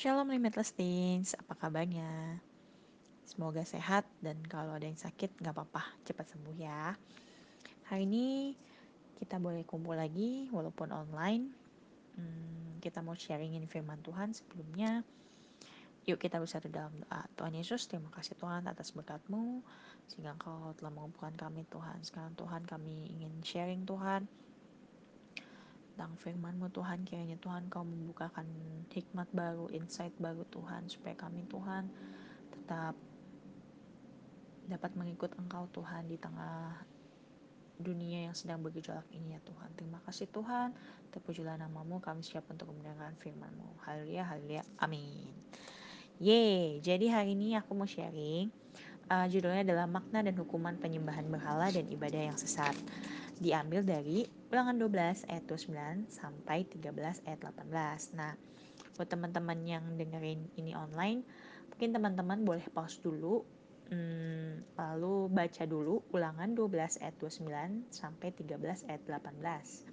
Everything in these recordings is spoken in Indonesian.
Shalom Limitless Things, apa kabarnya? Semoga sehat dan kalau ada yang sakit nggak apa-apa, cepat sembuh ya. Hari ini kita boleh kumpul lagi walaupun online. Hmm, kita mau sharingin firman Tuhan sebelumnya. Yuk kita bersatu dalam doa. Tuhan Yesus, terima kasih Tuhan atas berkat-Mu sehingga Engkau telah mengumpulkan kami Tuhan. Sekarang Tuhan kami ingin sharing Tuhan tentang firman-Mu Tuhan kiranya Tuhan Kau membukakan hikmat baru, insight baru Tuhan supaya kami Tuhan tetap dapat mengikut Engkau Tuhan di tengah dunia yang sedang bergejolak ini ya Tuhan. Terima kasih Tuhan, terpujilah namamu, kami siap untuk mendengarkan firman-Mu. Haleluya, haleluya, amin. Yeay, jadi hari ini aku mau sharing, uh, judulnya adalah makna dan hukuman penyembahan berhala dan ibadah yang sesat diambil dari ulangan 12 ayat 29 sampai 13 ayat 18. Nah, buat teman-teman yang dengerin ini online, mungkin teman-teman boleh pause dulu, hmm, lalu baca dulu ulangan 12 ayat 29 sampai 13 ayat 18.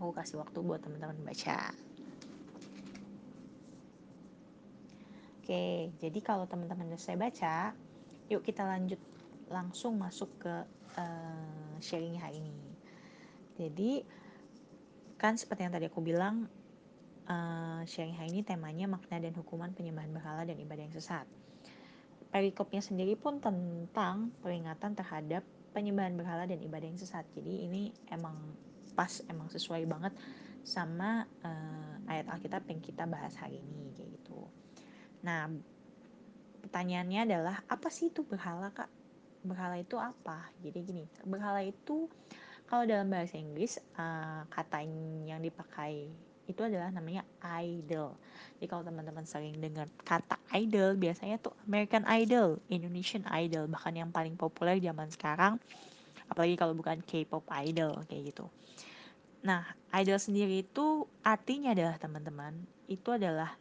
Aku kasih waktu buat teman-teman baca. Oke, jadi kalau teman-teman udah saya baca, yuk kita lanjut langsung masuk ke uh, sharing hari ini. Jadi kan seperti yang tadi aku bilang uh, sharing hari ini temanya makna dan hukuman penyembahan berhala dan ibadah yang sesat. Perikopnya sendiri pun tentang peringatan terhadap penyembahan berhala dan ibadah yang sesat. Jadi ini emang pas, emang sesuai banget sama uh, ayat Alkitab yang kita bahas hari ini kayak gitu. Nah, pertanyaannya adalah apa sih itu berhala kak? Berhala itu apa? Jadi gini, berhala itu kalau dalam bahasa Inggris uh, kata yang dipakai itu adalah namanya idol. Jadi kalau teman-teman sering dengar kata idol, biasanya tuh American Idol, Indonesian Idol, bahkan yang paling populer zaman sekarang, apalagi kalau bukan K-pop idol kayak gitu. Nah, idol sendiri itu artinya adalah teman-teman, itu adalah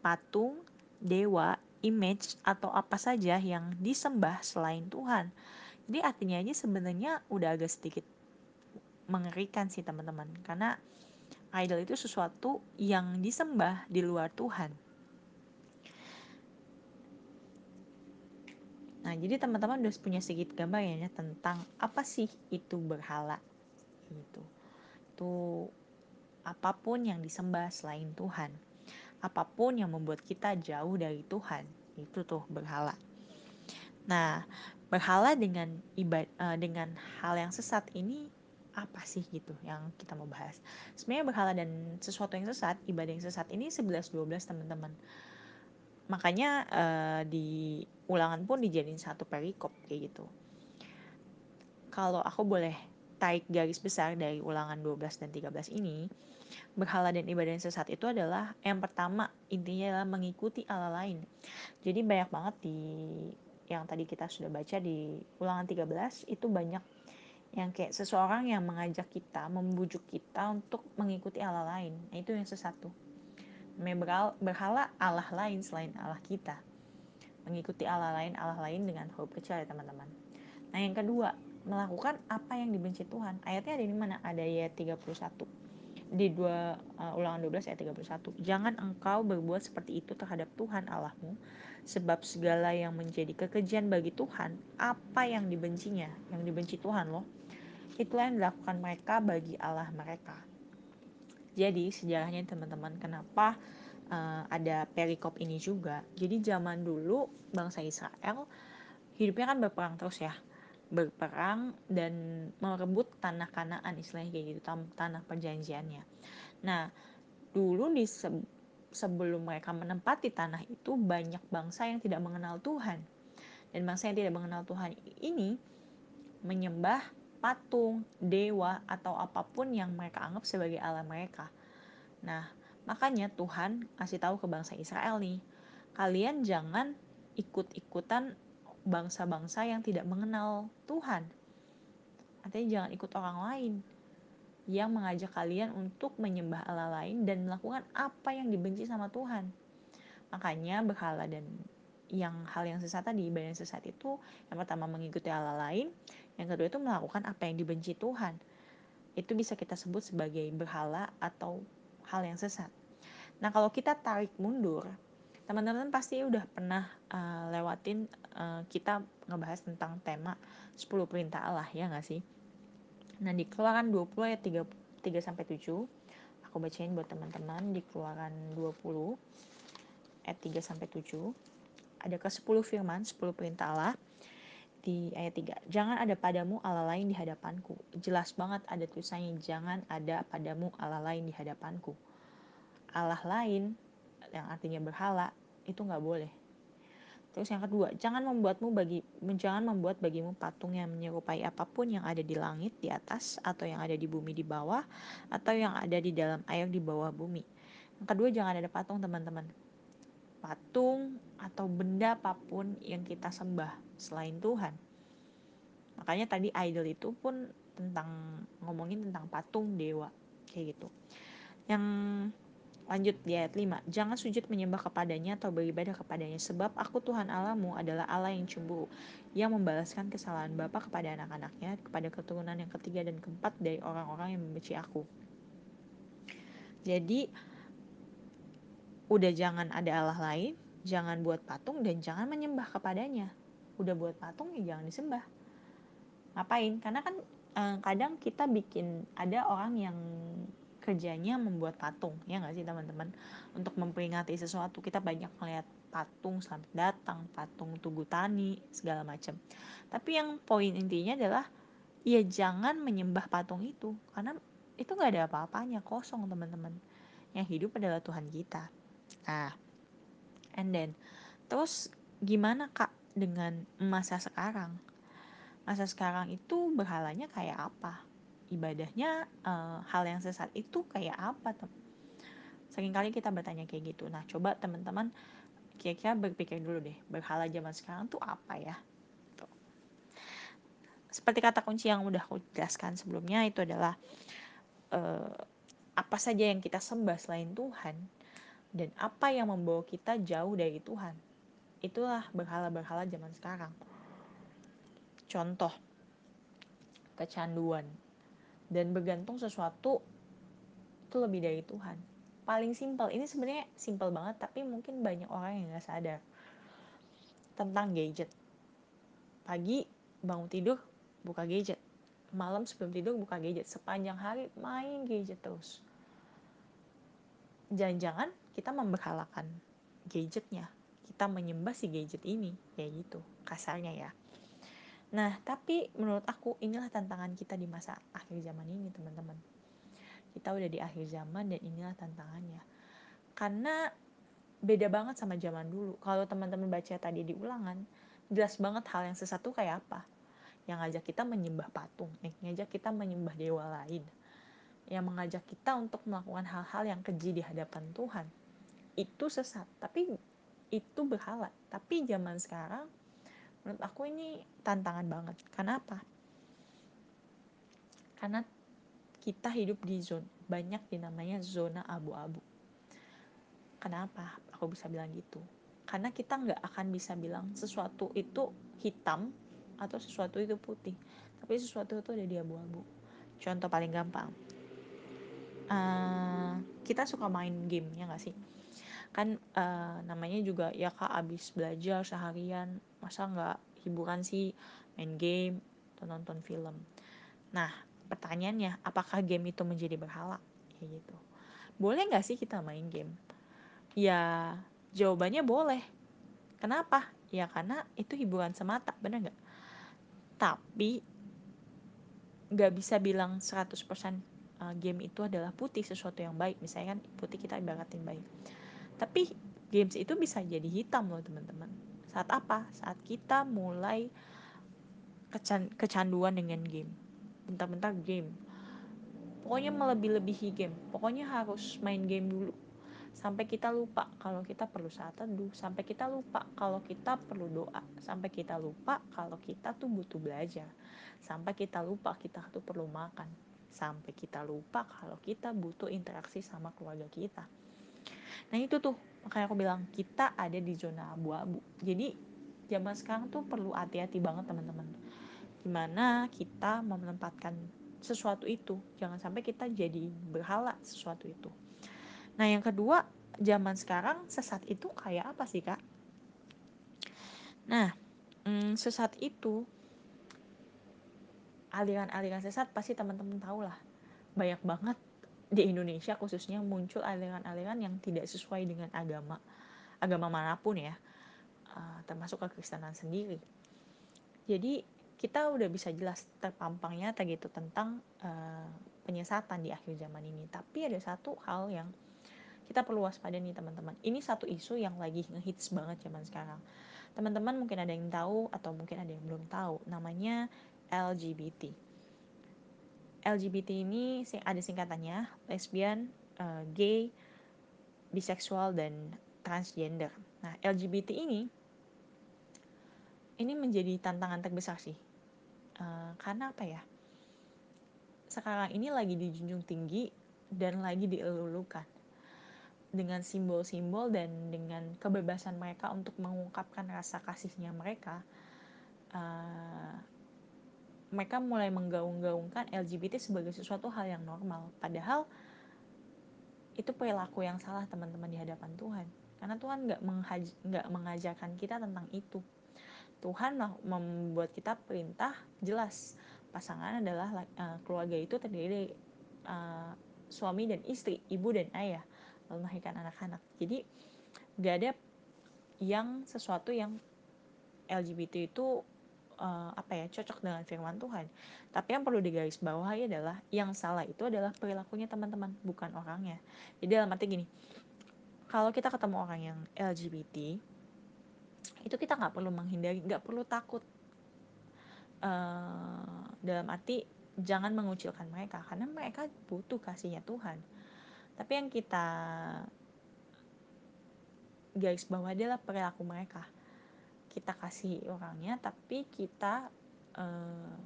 patung, dewa, image atau apa saja yang disembah selain Tuhan. Jadi artinya aja sebenarnya udah agak sedikit mengerikan sih teman-teman karena idol itu sesuatu yang disembah di luar Tuhan. Nah, jadi teman-teman udah punya sedikit gambar ya tentang apa sih itu berhala. Gitu. Itu apa pun yang disembah selain Tuhan apa pun yang membuat kita jauh dari Tuhan itu tuh berhala. Nah, berhala dengan ibad uh, dengan hal yang sesat ini apa sih gitu yang kita mau bahas. Sebenarnya berhala dan sesuatu yang sesat, ibadah yang sesat ini 11 12 teman-teman. Makanya uh, di ulangan pun dijadiin satu perikop kayak gitu. Kalau aku boleh tarik garis besar dari ulangan 12 dan 13 ini, berhala dan ibadah yang sesat itu adalah yang pertama intinya adalah mengikuti Allah lain. Jadi banyak banget di yang tadi kita sudah baca di ulangan 13 itu banyak yang kayak seseorang yang mengajak kita, membujuk kita untuk mengikuti Allah lain. Nah, itu yang sesat tuh. Berhala Allah lain selain Allah kita. Mengikuti Allah lain, Allah lain dengan huruf kecil ya teman-teman. Nah yang kedua, melakukan apa yang dibenci Tuhan. Ayatnya ada di mana? Ada ayat 31 di dua uh, ulangan 12 ayat 31. Jangan engkau berbuat seperti itu terhadap Tuhan Allahmu, sebab segala yang menjadi kekejian bagi Tuhan, apa yang dibencinya, yang dibenci Tuhan loh, itulah yang dilakukan mereka bagi Allah mereka. Jadi sejarahnya teman-teman, kenapa uh, ada perikop ini juga? Jadi zaman dulu bangsa Israel hidupnya kan berperang terus ya, berperang dan merebut tanah kanaan istilahnya kayak gitu tanah perjanjiannya. Nah dulu di se sebelum mereka menempati tanah itu banyak bangsa yang tidak mengenal Tuhan dan bangsa yang tidak mengenal Tuhan ini menyembah patung, dewa atau apa pun yang mereka anggap sebagai Allah mereka. Nah makanya Tuhan kasih tahu ke bangsa Israel nih kalian jangan ikut-ikutan bangsa-bangsa yang tidak mengenal Tuhan. Artinya jangan ikut orang lain yang mengajak kalian untuk menyembah Allah lain dan melakukan apa yang dibenci sama Tuhan. Makanya berhala dan yang hal yang sesat tadi, ibadah yang sesat itu yang pertama mengikuti Allah lain, yang kedua itu melakukan apa yang dibenci Tuhan. Itu bisa kita sebut sebagai berhala atau hal yang sesat. Nah, kalau kita tarik mundur, teman-teman pasti udah pernah uh, lewatin uh, kita ngebahas tentang tema 10 perintah Allah ya nggak sih? Nah, di Keluaran 20 ayat 3, 3 sampai 7, aku bacain buat teman-teman di Keluaran 20 ayat 3 sampai 7. Ada ke 10 firman, 10 perintah Allah di ayat 3. Jangan ada padamu Allah lain di hadapanku. Jelas banget ada tulisannya jangan ada padamu Allah lain di hadapanku. Allah lain yang artinya berhala itu nggak boleh. Terus yang kedua, jangan membuatmu bagi jangan membuat bagimu patung yang menyerupai apa pun yang ada di langit di atas atau yang ada di bumi di bawah atau yang ada di dalam air di bawah bumi. Yang kedua, jangan ada patung teman-teman. Patung atau benda apa pun yang kita sembah selain Tuhan. Makanya tadi idol itu pun tentang ngomongin tentang patung dewa kayak gitu. Yang Lanjut di ayat 5. Jangan sujud menyembah kepadanya atau beribadah kepadanya. Sebab aku Tuhan Allahmu adalah Allah yang cemburu. Yang membalaskan kesalahan bapa kepada anak-anaknya. Kepada keturunan yang ketiga dan keempat dari orang-orang yang membenci aku. Jadi udah jangan ada Allah lain. Jangan buat patung dan jangan menyembah kepadanya. Udah buat patung ya jangan disembah. Ngapain? Karena kan eh, kadang kita bikin ada orang yang kerjanya membuat patung ya nggak sih teman-teman? Untuk memperingati sesuatu kita banyak melihat patung selamat datang patung tugu tani segala macam tapi yang poin intinya adalah ya jangan menyembah patung itu karena itu nggak ada apa-apanya kosong teman-teman. Yang hidup adalah Tuhan kita. Nah and then terus gimana kak dengan masa sekarang? Masa sekarang itu berhalanya kayak apa ibadahnya uh, hal yang sesat itu kayak apa tem? Kali kita bertanya kayak gitu. Nah coba teman-teman kira-kira berpikir dulu deh berhala zaman sekarang tuh apa ya? Tuh. seperti kata kunci yang udah aku jelaskan sebelumnya itu adalah uh, apa saja yang kita sembah selain Tuhan dan apa yang membawa kita jauh dari Tuhan. Itulah berhala-berhala zaman sekarang. Contoh kecanduan dan bergantung sesuatu itu lebih dari Tuhan. Paling simpel ini sebenarnya simpel banget tapi mungkin banyak orang yang nggak sadar. Tentang gadget. Pagi bangun tidur buka gadget. Malam sebelum tidur buka gadget. Sepanjang hari main gadget terus. Jangan-jangan kita memberhalakan gadgetnya. Kita menyembah si gadget ini kayak gitu kasarnya ya Nah, tapi menurut aku inilah tantangan kita di masa akhir zaman ini, teman-teman. Kita udah di akhir zaman dan inilah tantangannya. Karena beda banget sama zaman dulu. Kalau teman-teman baca tadi di ulangan, jelas banget hal yang sesat kayak apa. Yang ngajak kita menyembah patung, yang ngajak kita menyembah dewa lain. Yang mengajak kita untuk melakukan hal-hal yang keji di hadapan Tuhan. Itu sesat, tapi itu berhala. Tapi zaman sekarang menurut aku ini tantangan banget. Kenapa karena kita hidup di zona banyak dinamanya zona abu-abu. Kenapa aku bisa bilang gitu? Karena kita nggak akan bisa bilang sesuatu itu hitam atau sesuatu itu putih. Tapi sesuatu itu ada di abu-abu. Contoh paling gampang. Uh, kita suka main game ya nggak sih kan uh, namanya juga ya kak abis belajar seharian masa nggak hiburan sih? Main game atau nonton film. Nah pertanyaannya apakah game itu menjadi berhala? Kayak gitu. Boleh nggak sih kita main game? Ya jawabannya boleh. Kenapa? Ya karena itu hiburan semata bener nggak? Tapi nggak bisa bilang 100% eh, game itu adalah putih sesuatu yang baik. Misalnya kan putih kita ibaratin baik tapi games itu bisa jadi hitam loh teman-teman. Saat apa? Saat kita mulai kecan kecanduan dengan game. Bentar-bentar game. Pokoknya melebih-lebihi game. Pokoknya harus main game dulu. Sampai kita lupa kalau kita perlu saat teduh. Sampai kita lupa kalau kita perlu doa. Sampai kita lupa kalau kita tuh butuh belajar. Sampai kita lupa kita tuh perlu makan. Sampai kita lupa kalau kita butuh interaksi sama keluarga kita nah itu tuh makanya aku bilang kita ada di zona abu-abu. Jadi zaman sekarang tuh perlu hati-hati banget teman-teman. Gimana kita menempatkan sesuatu itu. Jangan sampai kita jadi berhala sesuatu itu. Nah yang kedua zaman sekarang sesat itu kayak apa sih kak? Nah, mm, sesat itu aliran-aliran sesat pasti teman-teman tahu lah. Banyak banget di Indonesia khususnya muncul aliran-aliran yang tidak sesuai dengan agama agama mana pun ya uh, termasuk kekristenan sendiri. Jadi kita udah bisa jelas terpampang nyata gitu tentang uh, penyesatan di akhir zaman ini. Tapi ada satu hal yang kita perlu waspada nih teman-teman. Ini satu isu yang lagi ngehits banget zaman sekarang. Teman-teman mungkin ada yang tahu atau mungkin ada yang belum tahu. Namanya LGBT LGBT ini ada singkatannya lesbian, uh, gay, biseksual dan transgender. Nah, LGBT ini ini menjadi tantangan terbesar sih. Uh, karena apa ya? Sekarang ini lagi dijunjung tinggi dan lagi dielulukan dengan simbol-simbol dan dengan kebebasan mereka untuk mengungkapkan rasa kasihnya mereka. Uh, mereka mulai menggaung-gaungkan LGBT sebagai sesuatu hal yang normal. Padahal itu perilaku yang salah teman-teman di hadapan Tuhan. Karena Tuhan nggak nggak mengajarkan kita tentang itu. Tuhan membuat kita perintah jelas pasangan adalah uh, keluarga itu terdiri dari uh, suami dan istri, ibu dan ayah, lalu melahirkan anak-anak. Jadi nggak ada yang sesuatu yang LGBT itu uh, apa ya cocok dengan firman Tuhan. Tapi yang perlu digarisbawahi adalah yang salah itu adalah perilakunya teman-teman, bukan orangnya. Jadi dalam arti gini, kalau kita ketemu orang yang LGBT, itu kita nggak perlu menghindari, nggak perlu takut. Uh, dalam arti jangan mengucilkan mereka, karena mereka butuh kasihnya Tuhan. Tapi yang kita garis bawah adalah perilaku mereka kita kasih orangnya tapi kita uh,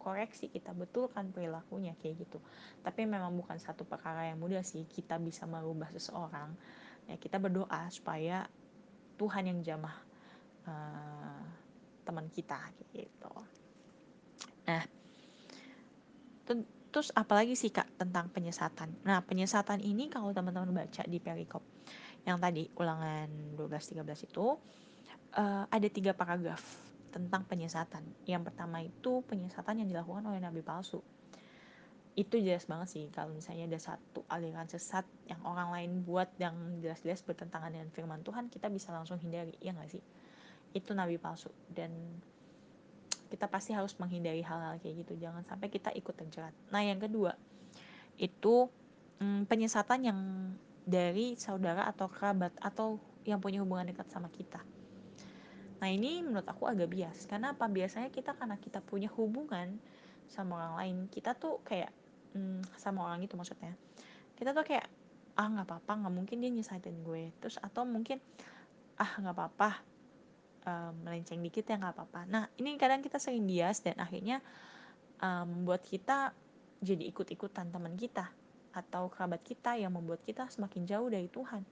koreksi kita betulkan perilakunya kayak gitu. Tapi memang bukan satu perkara yang mudah sih kita bisa merubah seseorang. Ya kita berdoa supaya Tuhan yang jamah uh, teman kita gitu. Nah terus apalagi sih kak tentang penyesatan? Nah penyesatan ini kalau teman-teman baca di perikop yang tadi ulangan 12-13 itu uh, ada tiga paragraf tentang penyesatan. Yang pertama itu penyesatan yang dilakukan oleh nabi palsu. Itu jelas banget sih kalau misalnya ada satu aliran sesat yang orang lain buat yang jelas-jelas bertentangan dengan firman Tuhan, kita bisa langsung hindari, ya nggak sih? Itu nabi palsu dan kita pasti harus menghindari hal-hal kayak gitu. Jangan sampai kita ikut terjerat. Nah yang kedua itu hmm, penyesatan yang dari saudara atau kerabat atau yang punya hubungan dekat sama kita Nah ini menurut aku agak bias. Karena apa? Biasanya kita karena kita punya hubungan sama orang lain, kita tuh kayak hmm, sama orang itu maksudnya. Kita tuh kayak ah nggak apa-apa, nggak mungkin dia nyesatin gue. Terus atau mungkin ah nggak apa-apa, um, melenceng dikit ya nggak apa-apa. Nah ini kadang kita sering bias dan akhirnya um, membuat kita jadi ikut-ikutan teman kita atau kerabat kita yang membuat kita semakin jauh dari Tuhan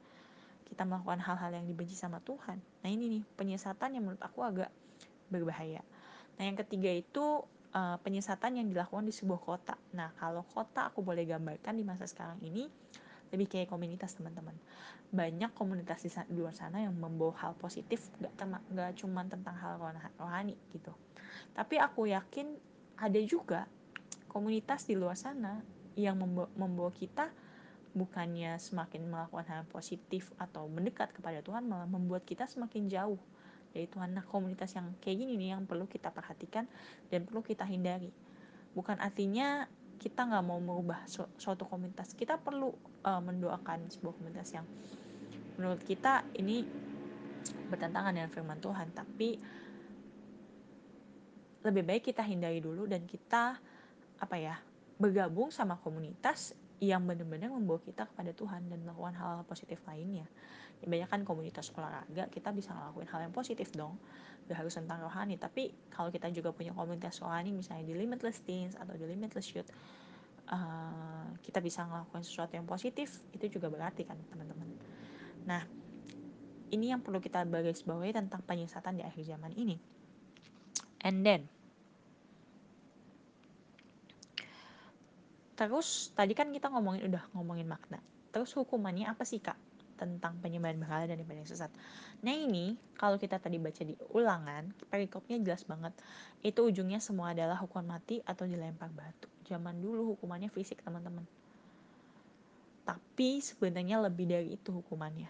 kita melakukan hal-hal yang dibenci sama Tuhan. Nah ini nih penyesatan yang menurut aku agak berbahaya. Nah yang ketiga itu uh, penyesatan yang dilakukan di sebuah kota. Nah kalau kota aku boleh gambarkan di masa sekarang ini lebih kayak komunitas teman-teman. Banyak komunitas di, luar sana yang membawa hal positif, gak, gak cuma tentang hal rohani gitu. Tapi aku yakin ada juga komunitas di luar sana yang membawa kita bukannya semakin melakukan hal positif atau mendekat kepada Tuhan malah membuat kita semakin jauh dari Tuhan. Nah komunitas yang kayak gini nih yang perlu kita perhatikan dan perlu kita hindari. Bukan artinya kita nggak mau merubah su suatu komunitas. Kita perlu uh, mendoakan sebuah komunitas yang menurut kita ini bertentangan dengan firman Tuhan. Tapi lebih baik kita hindari dulu dan kita apa ya bergabung sama komunitas yang benar-benar membawa kita kepada Tuhan dan melakukan hal-hal positif lainnya. Ya, banyak kan komunitas olahraga, kita bisa ngelakuin hal yang positif dong. Gak harus tentang rohani, tapi kalau kita juga punya komunitas rohani, misalnya di Limitless Teens atau di Limitless Youth, uh, kita bisa ngelakuin sesuatu yang positif, itu juga berarti kan teman-teman. Nah, ini yang perlu kita bagai bawahi tentang penyesatan di akhir zaman ini. And then, Terus tadi kan kita ngomongin udah ngomongin makna. Terus hukumannya apa sih kak? tentang penyembahan berhala dan ibadah yang sesat. Nah ini kalau kita tadi baca di ulangan, perikopnya jelas banget. Itu ujungnya semua adalah hukuman mati atau dilempar batu. Zaman dulu hukumannya fisik teman-teman. Tapi sebenarnya lebih dari itu hukumannya.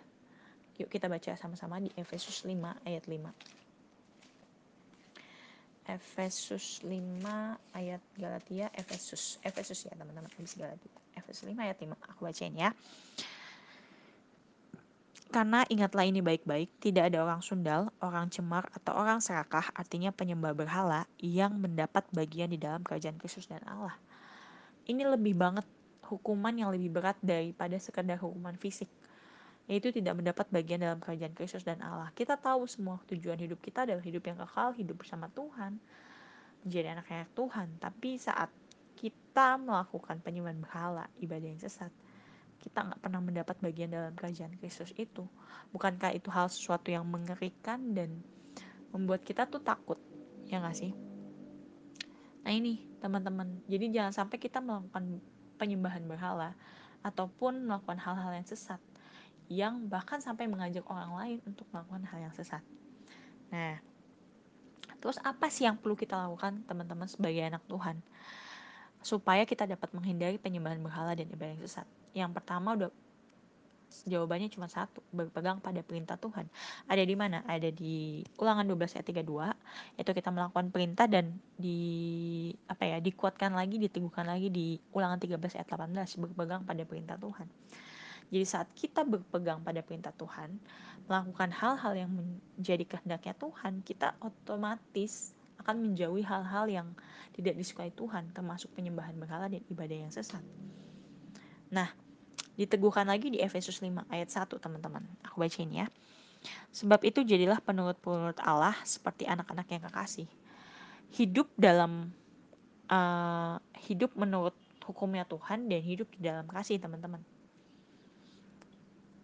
Yuk kita baca sama-sama di Efesus 5 ayat 5. Efesus 5 ayat Galatia Efesus Efesus ya teman-teman habis Galatia. Efesus 5 ayat 5 aku bacain ya. Karena ingatlah ini baik-baik, tidak ada orang sundal, orang cemar, atau orang serakah, artinya penyembah berhala, yang mendapat bagian di dalam kerajaan Kristus dan Allah. Ini lebih banget hukuman yang lebih berat daripada sekedar hukuman fisik, yaitu tidak mendapat bagian dalam kerajaan Kristus dan Allah. Kita tahu semua tujuan hidup kita adalah hidup yang kekal, hidup bersama Tuhan, menjadi anak-anak Tuhan. Tapi saat kita melakukan penyembahan berhala, ibadah yang sesat, kita nggak pernah mendapat bagian dalam kerajaan Kristus itu. Bukankah itu hal sesuatu yang mengerikan dan membuat kita tuh takut, ya nggak sih? Nah ini teman-teman, jadi jangan sampai kita melakukan penyembahan berhala ataupun melakukan hal-hal yang sesat yang bahkan sampai mengajak orang lain untuk melakukan hal yang sesat. Nah, terus apa sih yang perlu kita lakukan teman-teman sebagai anak Tuhan? Supaya kita dapat menghindari penyembahan berhala dan ibadah yang sesat yang pertama udah jawabannya cuma satu berpegang pada perintah Tuhan ada di mana ada di ulangan 12 ayat 32 itu kita melakukan perintah dan di apa ya dikuatkan lagi diteguhkan lagi di ulangan 13 ayat 18 berpegang pada perintah Tuhan jadi saat kita berpegang pada perintah Tuhan melakukan hal-hal yang menjadi kehendaknya Tuhan kita otomatis akan menjauhi hal-hal yang tidak disukai Tuhan termasuk penyembahan berhala dan ibadah yang sesat nah Diteguhkan lagi di Efesus 5 ayat 1 teman-teman. Aku bacain ya. Sebab itu jadilah penurut-penurut Allah seperti anak-anak yang kekasih. Hidup dalam uh, hidup menurut hukumnya Tuhan dan hidup di dalam kasih teman-teman.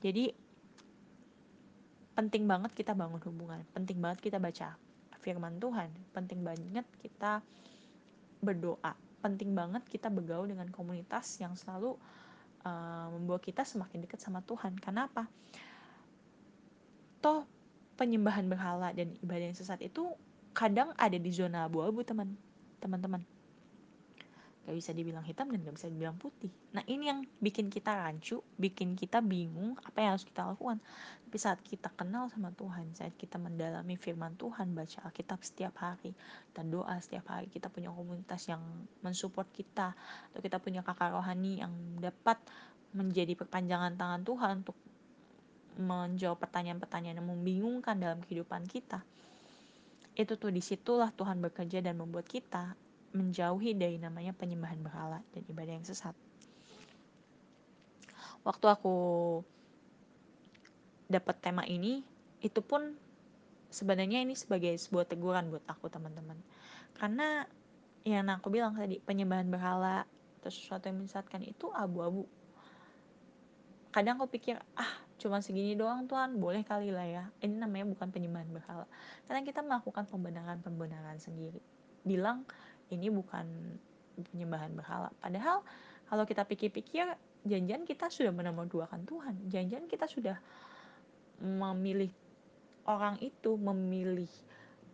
Jadi penting banget kita bangun hubungan, penting banget kita baca firman Tuhan, penting banget kita berdoa, penting banget kita bergaul dengan komunitas yang selalu uh, membawa kita semakin dekat sama Tuhan. Karena apa? Toh penyembahan berhala dan ibadah yang sesat itu kadang ada di zona abu-abu teman teman-teman gak bisa dibilang hitam dan gak bisa dibilang putih. Nah ini yang bikin kita rancu bikin kita bingung apa yang harus kita lakukan. Tapi saat kita kenal sama Tuhan saat kita mendalami firman Tuhan baca Alkitab setiap hari dan doa setiap hari kita punya komunitas yang mensupport kita atau kita punya kakak rohani yang dapat menjadi perpanjangan tangan Tuhan untuk menjawab pertanyaan-pertanyaan yang membingungkan dalam kehidupan kita. Itu tuh di situlah Tuhan bekerja dan membuat kita menjauhi dari namanya penyembahan berhala dan ibadah yang sesat. Waktu aku dapat tema ini, itu pun sebenarnya ini sebagai sebuah teguran buat aku teman-teman. Karena yang aku bilang tadi penyembahan berhala atau sesuatu yang menyesatkan itu abu-abu. Kadang aku pikir ah cuma segini doang Tuhan boleh kali lah ya. Ini namanya bukan penyembahan berhala. Karena kita melakukan pembenaran-pembenaran sendiri. Bilang ini bukan penyembahan berhala. Padahal kalau kita pikir-pikir, janjian kita sudah menomor duakan Tuhan. Janjian kita sudah memilih orang itu, memilih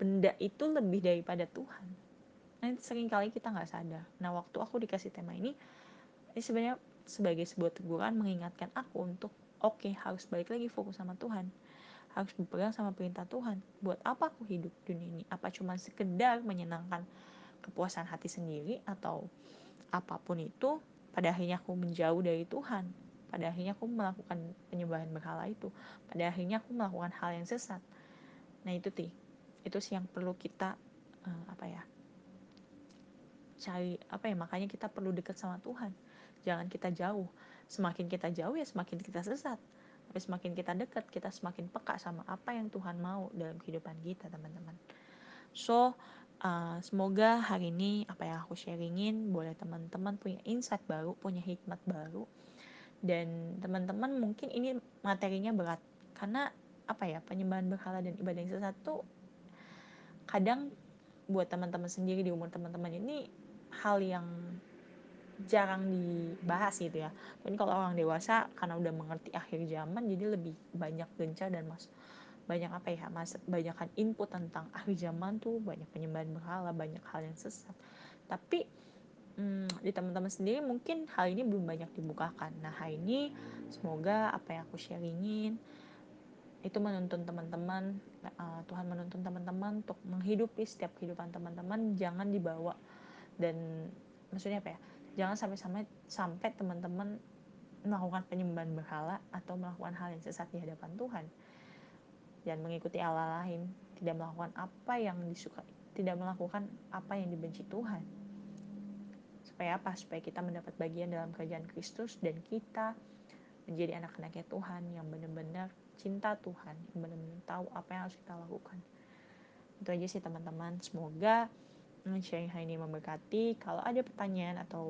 benda itu lebih daripada Tuhan. Nah, sering kali kita nggak sadar. Nah, waktu aku dikasih tema ini, ini sebenarnya sebagai sebuah teguran mengingatkan aku untuk oke okay, harus balik lagi fokus sama Tuhan harus berpegang sama perintah Tuhan buat apa aku hidup dunia ini apa cuma sekedar menyenangkan kepuasan hati sendiri atau apa pun itu pada akhirnya aku menjauh dari Tuhan. Pada akhirnya aku melakukan penyembahan berhala itu. Pada akhirnya aku melakukan hal yang sesat. Nah itu ti. Itu sih yang perlu kita uh, apa ya cari apa ya makanya kita perlu dekat sama Tuhan. Jangan kita jauh. Semakin kita jauh ya semakin kita sesat. Tapi semakin kita dekat kita semakin peka sama apa yang Tuhan mau dalam kehidupan kita teman-teman. So uh, semoga hari ini apa yang aku sharingin boleh teman-teman punya insight baru, punya hikmat baru. Dan teman-teman mungkin ini materinya berat karena apa ya penyembahan berhala dan ibadah yang sesat kadang buat teman-teman sendiri di umur teman-teman ini hal yang jarang dibahas gitu ya mungkin kalau orang dewasa karena udah mengerti akhir zaman jadi lebih banyak gencar dan mas banyak apa ya mas banyakkan input tentang akhir zaman tuh banyak penyembahan berhala banyak hal yang sesat. Tapi hmm, di teman-teman sendiri mungkin hal ini belum banyak dibukakan. Nah hari ini semoga apa yang aku sharingin itu menuntun teman-teman uh, Tuhan menuntun teman-teman untuk menghidupi setiap kehidupan teman-teman. Jangan dibawa dan maksudnya apa ya jangan sampai-sampai sampai teman-teman melakukan penyembahan berhala atau melakukan hal yang sesat di hadapan Tuhan dan mengikuti Allah lain tidak melakukan apa yang disuka tidak melakukan apa yang dibenci Tuhan. Supaya apa? Supaya kita mendapat bagian dalam kerajaan Kristus dan kita menjadi anak-anaknya Tuhan yang benar-benar cinta Tuhan yang benar-benar tahu apa yang harus kita lakukan. Itu aja sih teman-teman. Semoga sharing hari ini memberkati. Kalau ada pertanyaan atau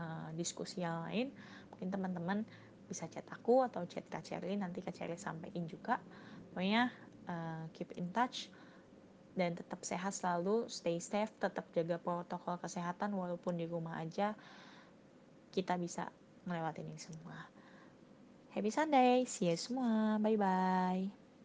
uh, diskusi yang lain mungkin teman-teman bisa chat aku atau chat Kak Cherry nanti Kak Cherry sampaikan juga. Pokoknya uh, keep in touch dan tetap sehat selalu stay safe tetap jaga protokol kesehatan walaupun di rumah aja kita bisa ngelewatin ini semua. Happy Sunday, see you semua, bye bye.